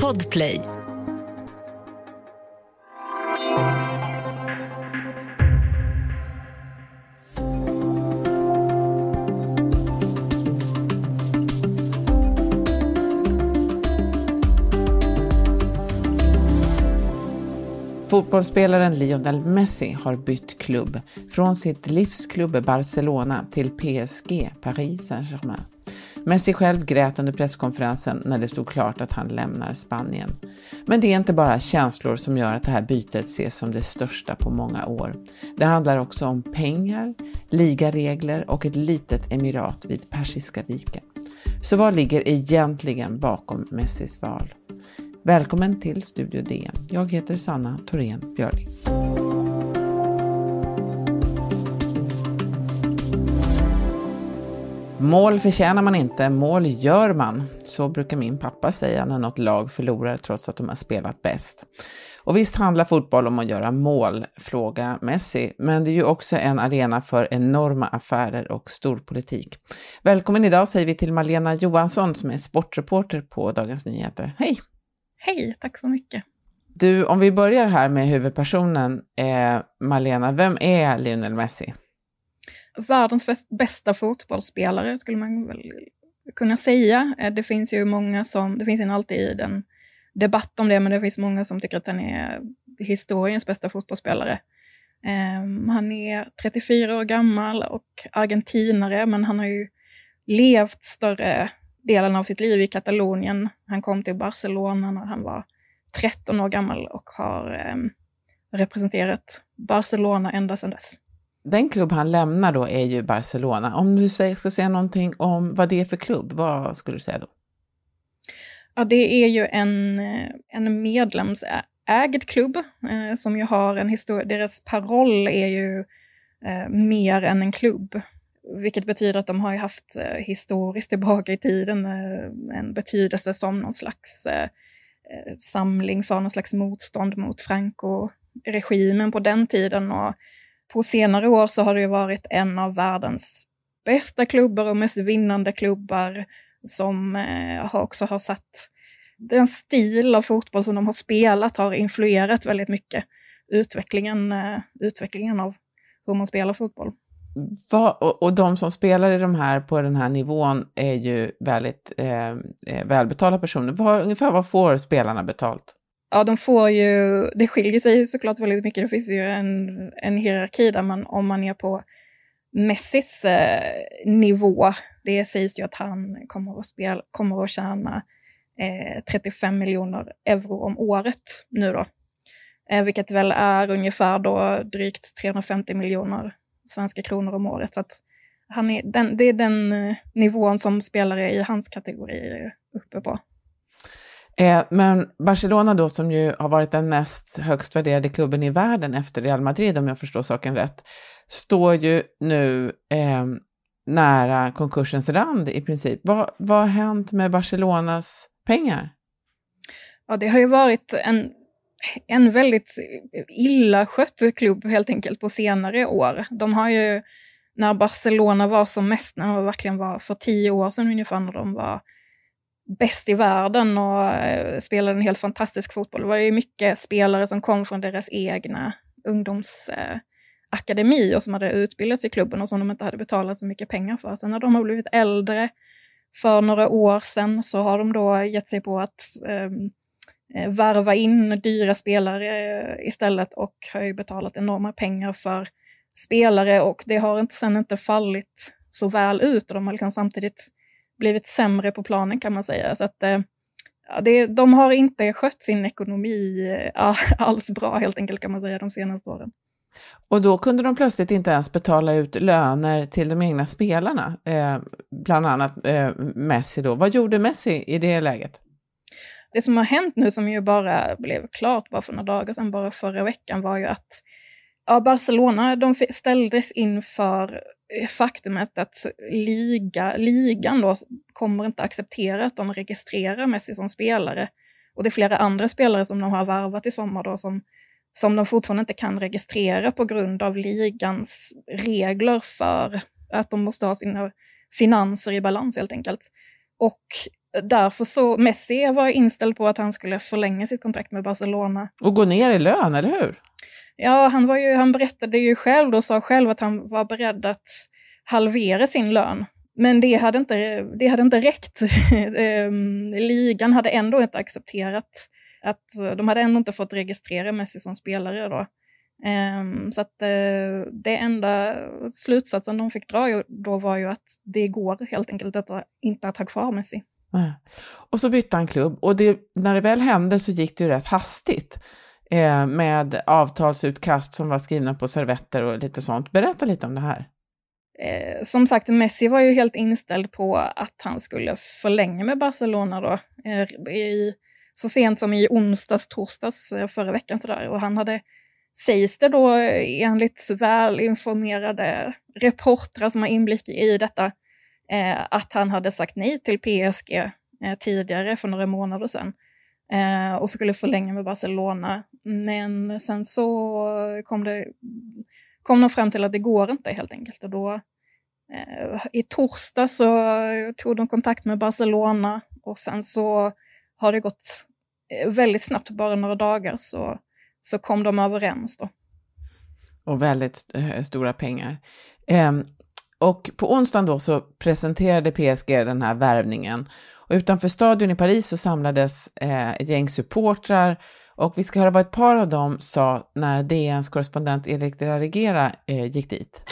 Podplay Fotbollsspelaren Lionel Messi har bytt klubb från sitt livsklubb Barcelona till PSG, Paris Saint-Germain. Messi själv grät under presskonferensen när det stod klart att han lämnar Spanien. Men det är inte bara känslor som gör att det här bytet ses som det största på många år. Det handlar också om pengar, ligaregler och ett litet emirat vid Persiska viken. Så vad ligger egentligen bakom Messis val? Välkommen till Studio DN. Jag heter Sanna Thorén Björling. Mål förtjänar man inte, mål gör man. Så brukar min pappa säga när något lag förlorar trots att de har spelat bäst. Och visst handlar fotboll om att göra mål, fråga Messi, men det är ju också en arena för enorma affärer och storpolitik. Välkommen idag säger vi till Malena Johansson som är sportreporter på Dagens Nyheter. Hej! Hej, tack så mycket. Du, om vi börjar här med huvudpersonen, eh, Malena, vem är Lionel Messi? Världens bästa fotbollsspelare skulle man väl kunna säga. Eh, det finns ju många som, det finns en alltid en debatt om det, men det finns många som tycker att han är historiens bästa fotbollsspelare. Um, han är 34 år gammal och argentinare, men han har ju levt större delen av sitt liv i Katalonien. Han kom till Barcelona när han var 13 år gammal och har eh, representerat Barcelona ända sedan dess. Den klubb han lämnar då är ju Barcelona. Om du ska säga någonting om vad det är för klubb, vad skulle du säga då? Ja, det är ju en, eh, en medlemsägd klubb eh, som ju har en historia. Deras paroll är ju eh, mer än en klubb. Vilket betyder att de har ju haft eh, historiskt tillbaka i tiden eh, en betydelse som någon slags eh, eh samling för någon slags motstånd mot Franco-regimen på den tiden. Och på senare år så har det varit en av världens bästa klubbar och mest vinnande klubbar som eh, också har satt den stil av fotboll som de har spelat har influerat väldigt mycket utvecklingen, eh, utvecklingen av hur man spelar fotboll. Va, och, och, de som spelar i de här på den här nivån är ju väldigt eh, eh välbetalda personer. Var, ungefär vad får spelarna betalt? Ja, de får ju, det skiljer sig såklart väldigt mycket. Det finns ju en, en hierarki där man, om man är på Messis eh, nivå, det sägs ju att han kommer att, spela, kommer att tjäna eh, 35 miljoner euro om året nu då. Eh, vilket väl är ungefär då drygt 350 miljoner svenska kronor om året. Så att han är, den, det är den eh, nivån som spelare i hans kategori är uppe på. Eh, men Barcelona då, som ju har varit den mest högst värderade klubben i världen efter Real Madrid, om jag förstår saken rätt, står ju nu eh, nära konkursens rand i princip. Vad, vad har hänt med Barcelonas pengar? Ja, det har ju varit en en väldigt illa skött klubb helt enkelt på senare år. De har ju, när Barcelona var som mest, när de verkligen var för tio år sedan ungefär, när de var bäst i världen och eh, spelade en helt fantastisk fotboll. Det var ju mycket spelare som kom från deras egna ungdomsakademi och som hade utbildats i klubben och som de inte hade betalat så mycket pengar för. Sen när de har blivit äldre, för några år sedan, så har de då gett sig på att ehm, Eh, varva in dyra spelare eh, istället och har ju betalat enorma pengar för spelare och det har inte, sen inte fallit så väl ut och de har liksom samtidigt blivit sämre på planen kan man säga. Så att, eh, ja, det, de har inte skött sin ekonomi alls bra helt enkelt kan man säga de senaste åren. Och då kunde de plötsligt inte ens betala ut löner till de egna spelarna, eh, bland annat eh, Messi då. Vad gjorde Messi i det läget? Det som har hänt nu, som ju bara blev klart bara för några dagar sedan, bara förra veckan, var ju att ja, Barcelona de ställdes inför Eh, faktumet att liga, ligan då kommer inte acceptera att de registrerar Messi som spelare. Och det är flera andra spelare som de har varvat i sommar då som, som de fortfarande inte kan registrera på grund av ligans regler för att de måste ha sina finanser i balans helt enkelt. Och därför så, Messi var inställd på att han skulle förlänga sitt kontrakt med Barcelona. Och gå ner i lön, eller hur? Ja, han, var ju, han berättade ju själv och sa själv att han var beredd att halvera sin lön. Men det hade inte, det hade inte räckt. Ehm, ligan hade ändå inte accepterat att de hade ändå inte fått registrera Messi som spelare då. Um, så att uh, det enda slutsatsen de fick dra då var ju att det går helt enkelt att, inte att ha kvar Messi. Och så bytte han klubb och det, när det väl hände så gick det ju rätt hastigt eh, med avtalsutkast som var skrivna på servetter och lite sånt. Berätta lite om det här. Eh, som sagt, Messi var ju helt inställd på att han skulle förlänga med Barcelona då. Eh, i, så sent som i onsdags, torsdags eh, förra veckan sådär. Och han hade, sägs det då eh, enligt välinformerade reportrar som har inblick i detta, eh, att han hade sagt nej till PSG eh, tidigare för några månader sedan eh, och skulle förlänga med Barcelona. Men sen så kom, det, kom de fram till att det går inte helt enkelt. Och då, eh, I torsdag så tog de kontakt med Barcelona och sen så har det gått eh, väldigt snabbt, bara några dagar, så, så kom de överens. Då. Och väldigt st eh, stora pengar. Eh, och på onsdagen då så presenterade PSG den här värvningen och utanför stadion i Paris så samlades eh, ett gäng supportrar och vi ska höra vad ett par av dem sa när DNs korrespondent Erik de la Regera eh, gick dit.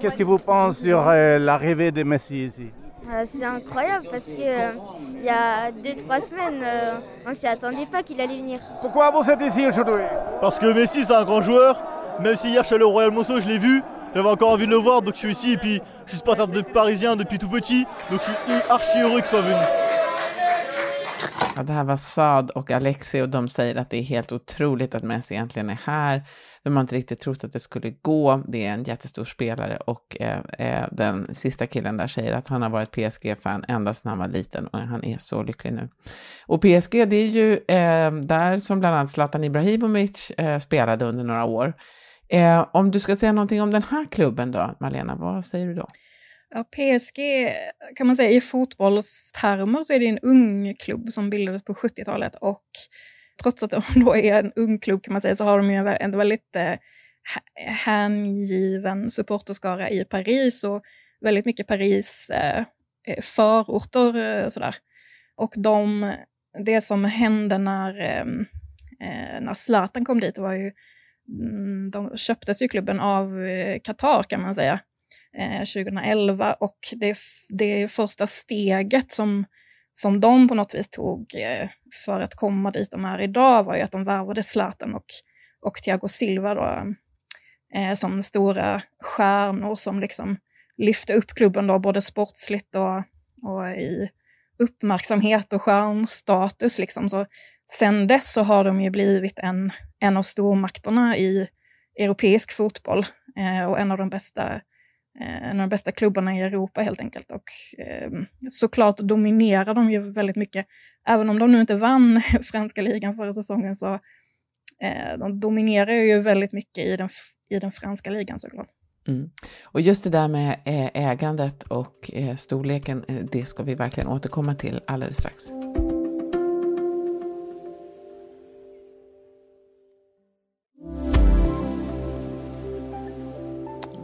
Qu'est-ce que vous pensez sur euh, l'arrivée de Messi ici? Euh, C'est incroyable parce que euh, il y a deux trois semaines, euh, on s'y attendait pas qu'il allait venir. Pourquoi vous êtes ici aujourd'hui? Parce que Messi c'est un grand joueur. Même si hier je suis allé au Royal Monceau, je l'ai vu. J'avais encore envie de le voir, donc je suis ici. Et puis je suis supporter de parisien depuis tout petit, donc je suis archi heureux qu'il soit venu. Ja, det här var Saad och Alexi och de säger att det är helt otroligt att Messi egentligen är här. De har inte riktigt trott att det skulle gå. Det är en jättestor spelare och eh, eh, den sista killen där säger att han har varit PSG-fan ända sedan han var liten och han är så lycklig nu. Och PSG, det är ju eh, där som bland annat Zlatan Ibrahimovic eh, spelade under några år. Eh, om du ska säga någonting om den här klubben då, Malena, vad säger du då? Ja, PSG kan man säga i fotbollstermer så är det en ung klubb som bildades på 70-talet och trots att de då är en ung klubb kan man säga så har de ju en väldigt eh, hängiven supporterskara i Paris och väldigt mycket Paris eh, eh, förorter eh, sådär. Och de, det som hände när, ehm, eh, när Zlatan kom dit var ju, mm, de köptes ju klubben av eh, Qatar kan man säga. Eh, 2011 och det, det första steget som, som de på något vis tog eh, för att komma dit de är idag var ju att de värvade Zlatan och, och Thiago Silva då, eh, som stora stjärnor som liksom lyfte upp klubben då, både sportsligt och, och i uppmärksamhet och stjärnstatus. Liksom. Så sen dess så har de ju blivit en, en av stormakterna i europeisk fotboll eh, och en av de bästa Eh, Eh, en av de bästa klubbarna i Europa helt enkelt. Och eh, såklart dominerar de ju väldigt mycket. Även om de nu inte vann franska ligan förra säsongen så eh, de dominerar ju väldigt mycket i den, i den franska ligan såklart. Mm. Och just det där med eh, ägandet och eh, storleken, det ska vi verkligen återkomma till alldeles strax.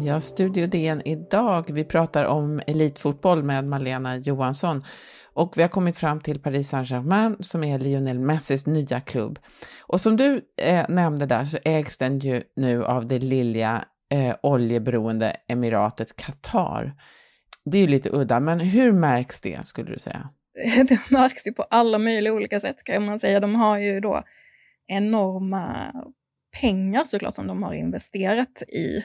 Ja, Studio DN idag. Vi pratar om elitfotboll med Malena Johansson och vi har kommit fram till Paris Saint-Germain som är Lionel Messis nya klubb. Och som du eh, nämnde där så ägs den ju nu av det lilla eh, oljeberoende emiratet Qatar. Det är ju lite udda, men hur märks det skulle du säga? Det märks ju på alla möjliga olika sätt kan man säga. De har ju då enorma pengar såklart som de har investerat i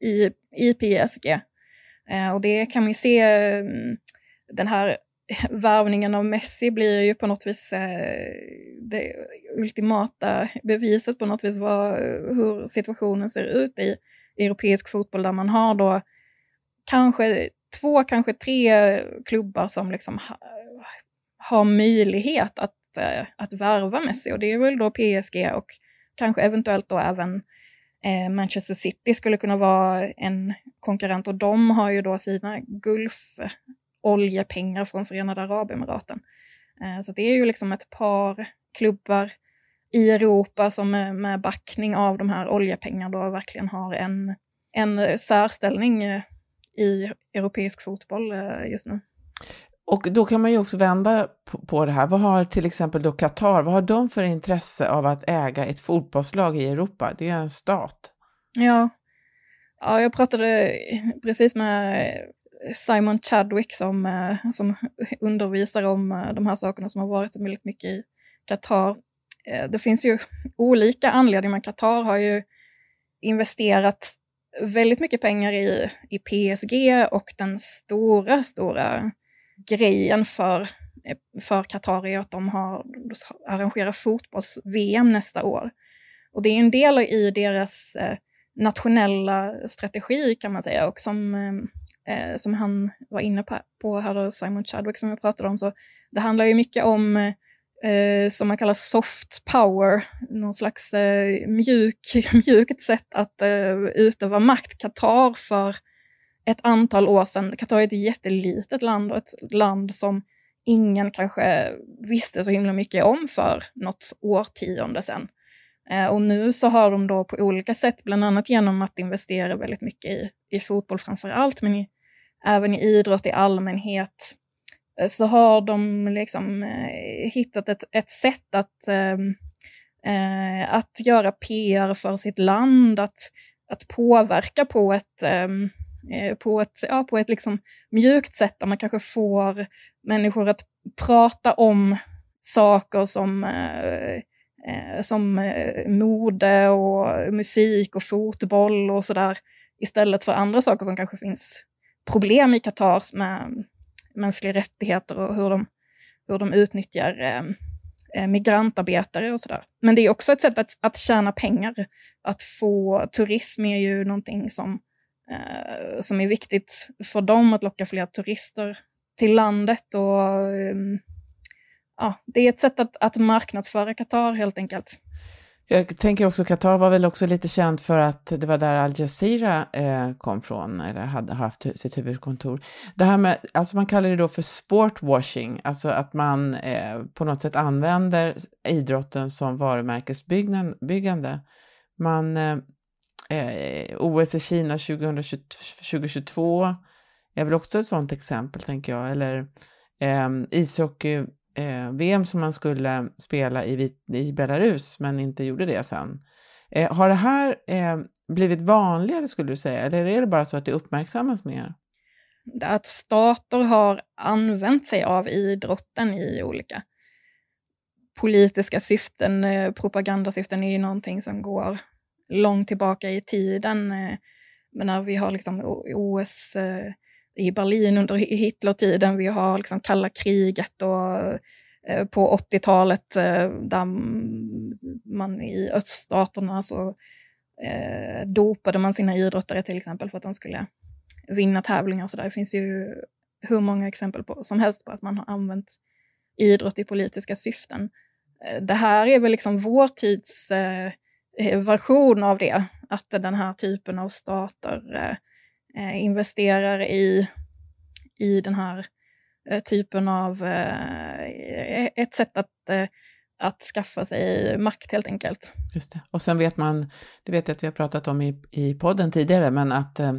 i, i PSG. Eh, och det kan man ju se, mm, den här värvningen av Messi blir ju på något vis eh, det ultimata beviset på något vis vad, hur situationen ser ut i europeisk fotboll där man har då kanske två, kanske tre klubbar som liksom ha, har möjlighet att, eh, att värva Messi och det är väl då PSG och kanske eventuellt då även Eh, Eh, Manchester City skulle kunna vara en konkurrent och de har ju då sina Gulf oljepengar från Förenade Arabemiraten. Eh, så det är ju liksom ett par klubbar i Europa som med backning av de här oljepengarna då verkligen har en, en särställning eh, i europeisk fotboll eh, just nu. Och då kan man ju också vända på det här. Vad har till exempel då Qatar, vad har de för intresse av att äga ett fotbollslag i Europa? Det är ju en stat. Ja. ja, jag pratade precis med Simon Chadwick som, eh, som undervisar om eh, de här sakerna som har varit väldigt mycket i Qatar. Eh, det finns ju olika anledningar, men Qatar har ju investerat väldigt mycket pengar i, i PSG och den stora, stora grejen för, för Qatar är att de har arrangerar fotbolls-VM nästa år. Och det är en del i deras eh, nationella strategi kan man säga och som eh, eh, som han var inne på, på här då, Simon Chadwick som jag pratade om, så det handlar ju mycket om eh, eh, som man kallar soft power, någon slags eh, mjuk, mjukt sätt att eh, utöva makt. Qatar för ett antal år sedan, Qatar är ett jättelitet land och ett land som ingen kanske visste så himla mycket om för något årtionde sedan. Eh, och nu så har de då på olika sätt, bland annat genom att investera väldigt mycket i, i fotboll framför allt, men i även i idrott i allmänhet, eh, så har de liksom eh, hittat ett, ett sätt att, ehm, eh, att göra PR för sitt land, att, att påverka på ett, eh, Eh, på ett, ja, på ett liksom mjukt sätt där man kanske får människor att prata om saker som eh, eh som eh, mode och musik och fotboll och sådär istället för andra saker som kanske finns problem i Qatar med mänskliga rättigheter och hur de, hur de utnyttjar eh, eh, migrantarbetare och sådär. Men det är också ett sätt att, att tjäna pengar. Att få turism är ju någonting som, eh, som är viktigt för dem, att locka fler turister till landet. Och, ehm, ja, det är ett sätt att, att marknadsföra Qatar helt enkelt. Jag tänker också, Qatar var väl också lite känt för att det var där Al Jazeera eh, kom från, eller hade haft sitt huvudkontor. Det här med, alltså man kallar det då för sportwashing, alltså att man eh, på något sätt använder idrotten som varumärkesbyggande. Man, eh, eh OS i Kina 2020, 2022 är väl också ett sådant exempel, tänker jag, eller eh, ishockey eh, VM som man skulle spela i, i Belarus men inte gjorde det sen. Eh, har det här eh, blivit vanligare skulle du säga, eller är det bara så att det uppmärksammas mer? Att stater har använt sig av idrotten i olika politiska syften, eh, propagandasyften är ju någonting som går långt tillbaka i tiden. Eh, men när vi har liksom OS eh, i Berlin under Hitlertiden, vi har liksom kalla kriget och eh, på 80-talet där man i öststaterna så dopade man sina idrottare till exempel för att de skulle vinna tävlingar Så där. Det finns ju hur många exempel på, som helst på att man har använt idrott i politiska syften. Det här är väl liksom vår tids eh, Eh, version av det, att den här typen av stater eh, eh investerar i, i den här eh, typen av... Eh, e-, ett sätt att, eh, att skaffa sig makt helt enkelt. Just det. Och sen vet man, det vet jag att vi har pratat om i, i podden tidigare, men att eh,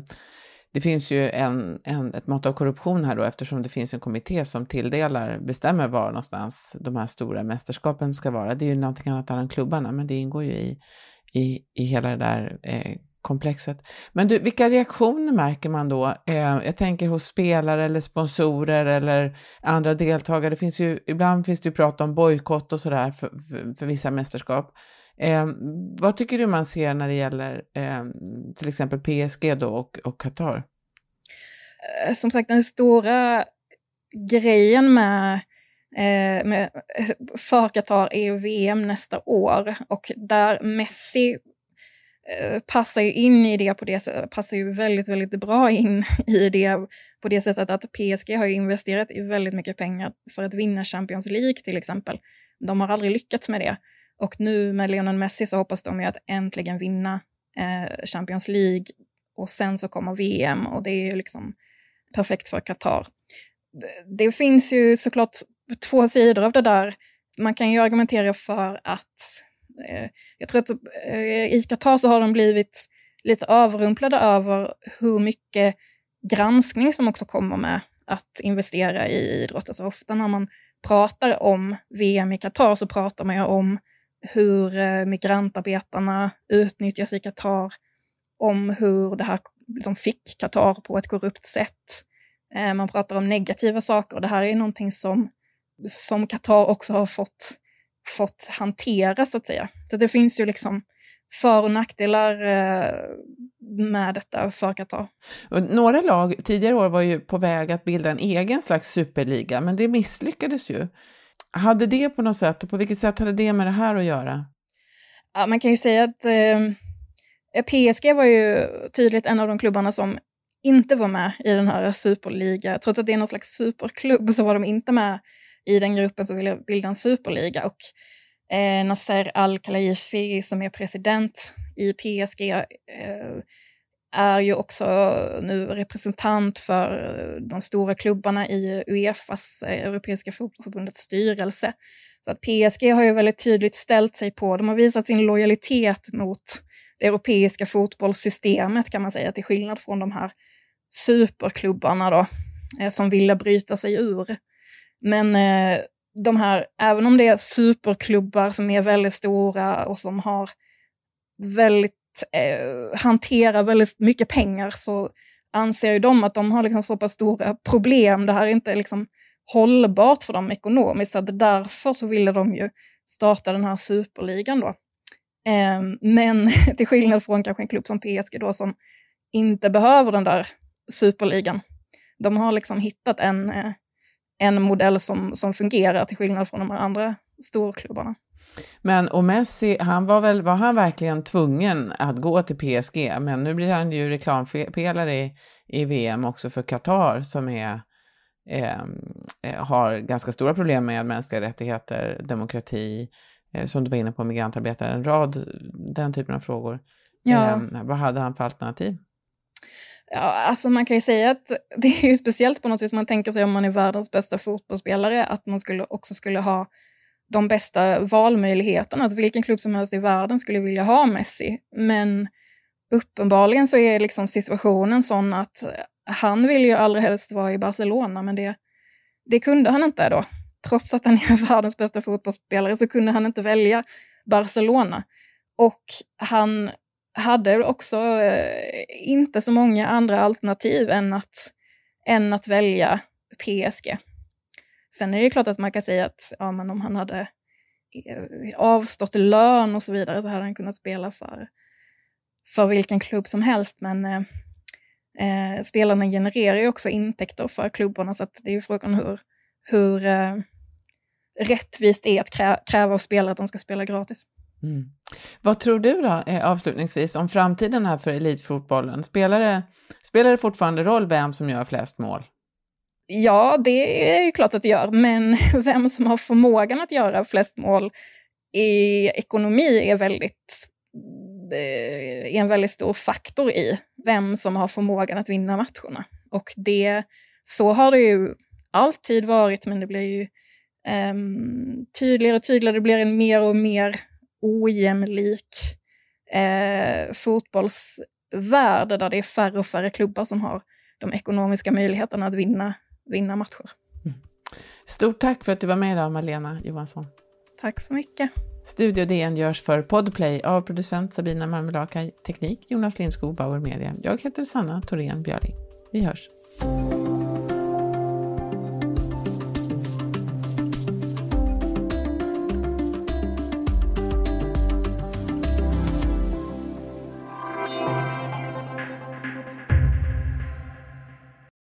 det finns ju en, en, ett mått av korruption här då eftersom det finns en kommitté som tilldelar, bestämmer var någonstans de här stora mästerskapen ska vara. Det är ju någonting annat än klubbarna, men det ingår ju i, i, i hela det där eh, komplexet. Men du, vilka reaktioner märker man då? Eh, jag tänker hos spelare eller sponsorer eller andra deltagare. Det finns ju, ibland finns det ju prat om bojkott och sådär för, för, för, vissa mästerskap. Eh, vad tycker du man ser när det gäller eh, till exempel PSG då och, och Qatar? Eh, som sagt, den stora grejen med eh, med, eh, för Qatar är VM nästa år och där Messi Eh, passar ju in i det på det sättet, passar ju väldigt, väldigt bra in i det på det sättet att PSG har ju investerat i väldigt mycket pengar för att vinna Champions League till exempel. De har aldrig lyckats med det. Och nu med Lionel Messi så hoppas de ju att äntligen vinna eh, Champions League och sen så kommer VM och det är ju liksom perfekt för Qatar. Det finns ju såklart två sidor av det där. Man kan ju argumentera för att, eh, jag tror att eh, i Qatar så har de blivit lite överrumplade över hur mycket granskning som också kommer med att investera i idrott. Alltså ofta när man pratar om VM i Qatar så pratar man ju om hur eh, migrantarbetarna utnyttjas i Qatar, om hur det här liksom fick Qatar på ett korrupt sätt. Eh, man pratar om negativa saker och det här är någonting som, som Qatar också har fått, fått hantera så att säga. Så det finns ju liksom för och nackdelar eh, med detta för Qatar. Några lag tidigare år var ju på väg att bilda en egen slags superliga, men det misslyckades ju. Hade det på något sätt, och på vilket sätt hade det med det här att göra? Ja, man kan ju säga att eh, PSG var ju tydligt en av de klubbarna som inte var med i den här superliga. Trots att det är någon slags superklubb så var de inte med i den gruppen som ville bilda en superliga. Och eh, Nasser Al-Khalifi som är president i PSG eh, är ju också nu representant för de stora klubbarna i Uefas, eh, Europeiska fotbollsförbundets styrelse. Så att PSG har ju väldigt tydligt ställt sig på, de har visat sin lojalitet mot det europeiska fotbollssystemet kan man säga, till skillnad från de här superklubbarna då, eh, som ville bryta sig ur. Men eh, de här, även om det är superklubbar som är väldigt stora och som har väldigt, eh, hantera väldigt mycket pengar så anser ju de att de har liksom så pass stora problem. Det här är inte liksom hållbart för dem ekonomiskt, så därför så ville de ju starta den här superligan då. Eh, men till skillnad från kanske en klubb som PSG då som inte behöver den där superligan. De har liksom hittat en, eh, en modell som, som fungerar till skillnad från de andra storklubbarna. Men och Messi, han var väl, var han verkligen tvungen att gå till PSG? Men nu blir han ju reklampelare i, i VM också för Qatar som är, ehm, eh, har ganska stora problem med mänskliga rättigheter, demokrati, eh, som du var inne på, migrantarbetare, en rad den typen av frågor. Ja. Eh, vad hade han för alternativ? Ja, alltså man kan ju säga att det är ju speciellt på något vis, man tänker sig om man är världens bästa fotbollsspelare, att man skulle också skulle ha de bästa valmöjligheterna, att vilken klubb som helst i världen skulle vilja ha Messi. Men uppenbarligen så är liksom situationen sån att han vill ju allra helst vara i Barcelona, men det, det kunde han inte då. Trots att han är världens bästa fotbollsspelare så kunde han inte välja Barcelona. Och han hade också eh, inte så många andra alternativ än att, än att välja PSG. Sen är det klart att man kan säga att ja, men om han hade eh, avstått lön och så vidare så hade han kunnat spela för, för vilken klubb som helst. Men eh, eh spelarna genererar ju också intäkter för klubbarna så det är ju frågan hur, hur eh, rättvist det är att kräva av spelare att de ska spela gratis. Mm. Vad tror du då, eh, avslutningsvis, om framtiden här för elitfotbollen? Spelar det, spelar det fortfarande roll vem som gör flest mål? Ja, det är ju klart att det gör, men vem som har förmågan att göra flest mål i ekonomi är, väldigt, eh, är en väldigt stor faktor i vem som har förmågan att vinna matcherna. Och det, så har det ju alltid varit, men det blir ju um, tydligare och tydligare. Det blir en mer och mer ojämlik uh, fotbollsvärld där det är färre och färre klubbar som har de ekonomiska möjligheterna att vinna, vinna matcher. Mm. Stort tack för att du var med idag, Malena Johansson. Tack så mycket. Studio DN görs för Podplay av producent Sabina Marmelaka, teknik Jonas Lindskog, Bauer Media. Jag heter Sanna Thorén Björling. Vi hörs.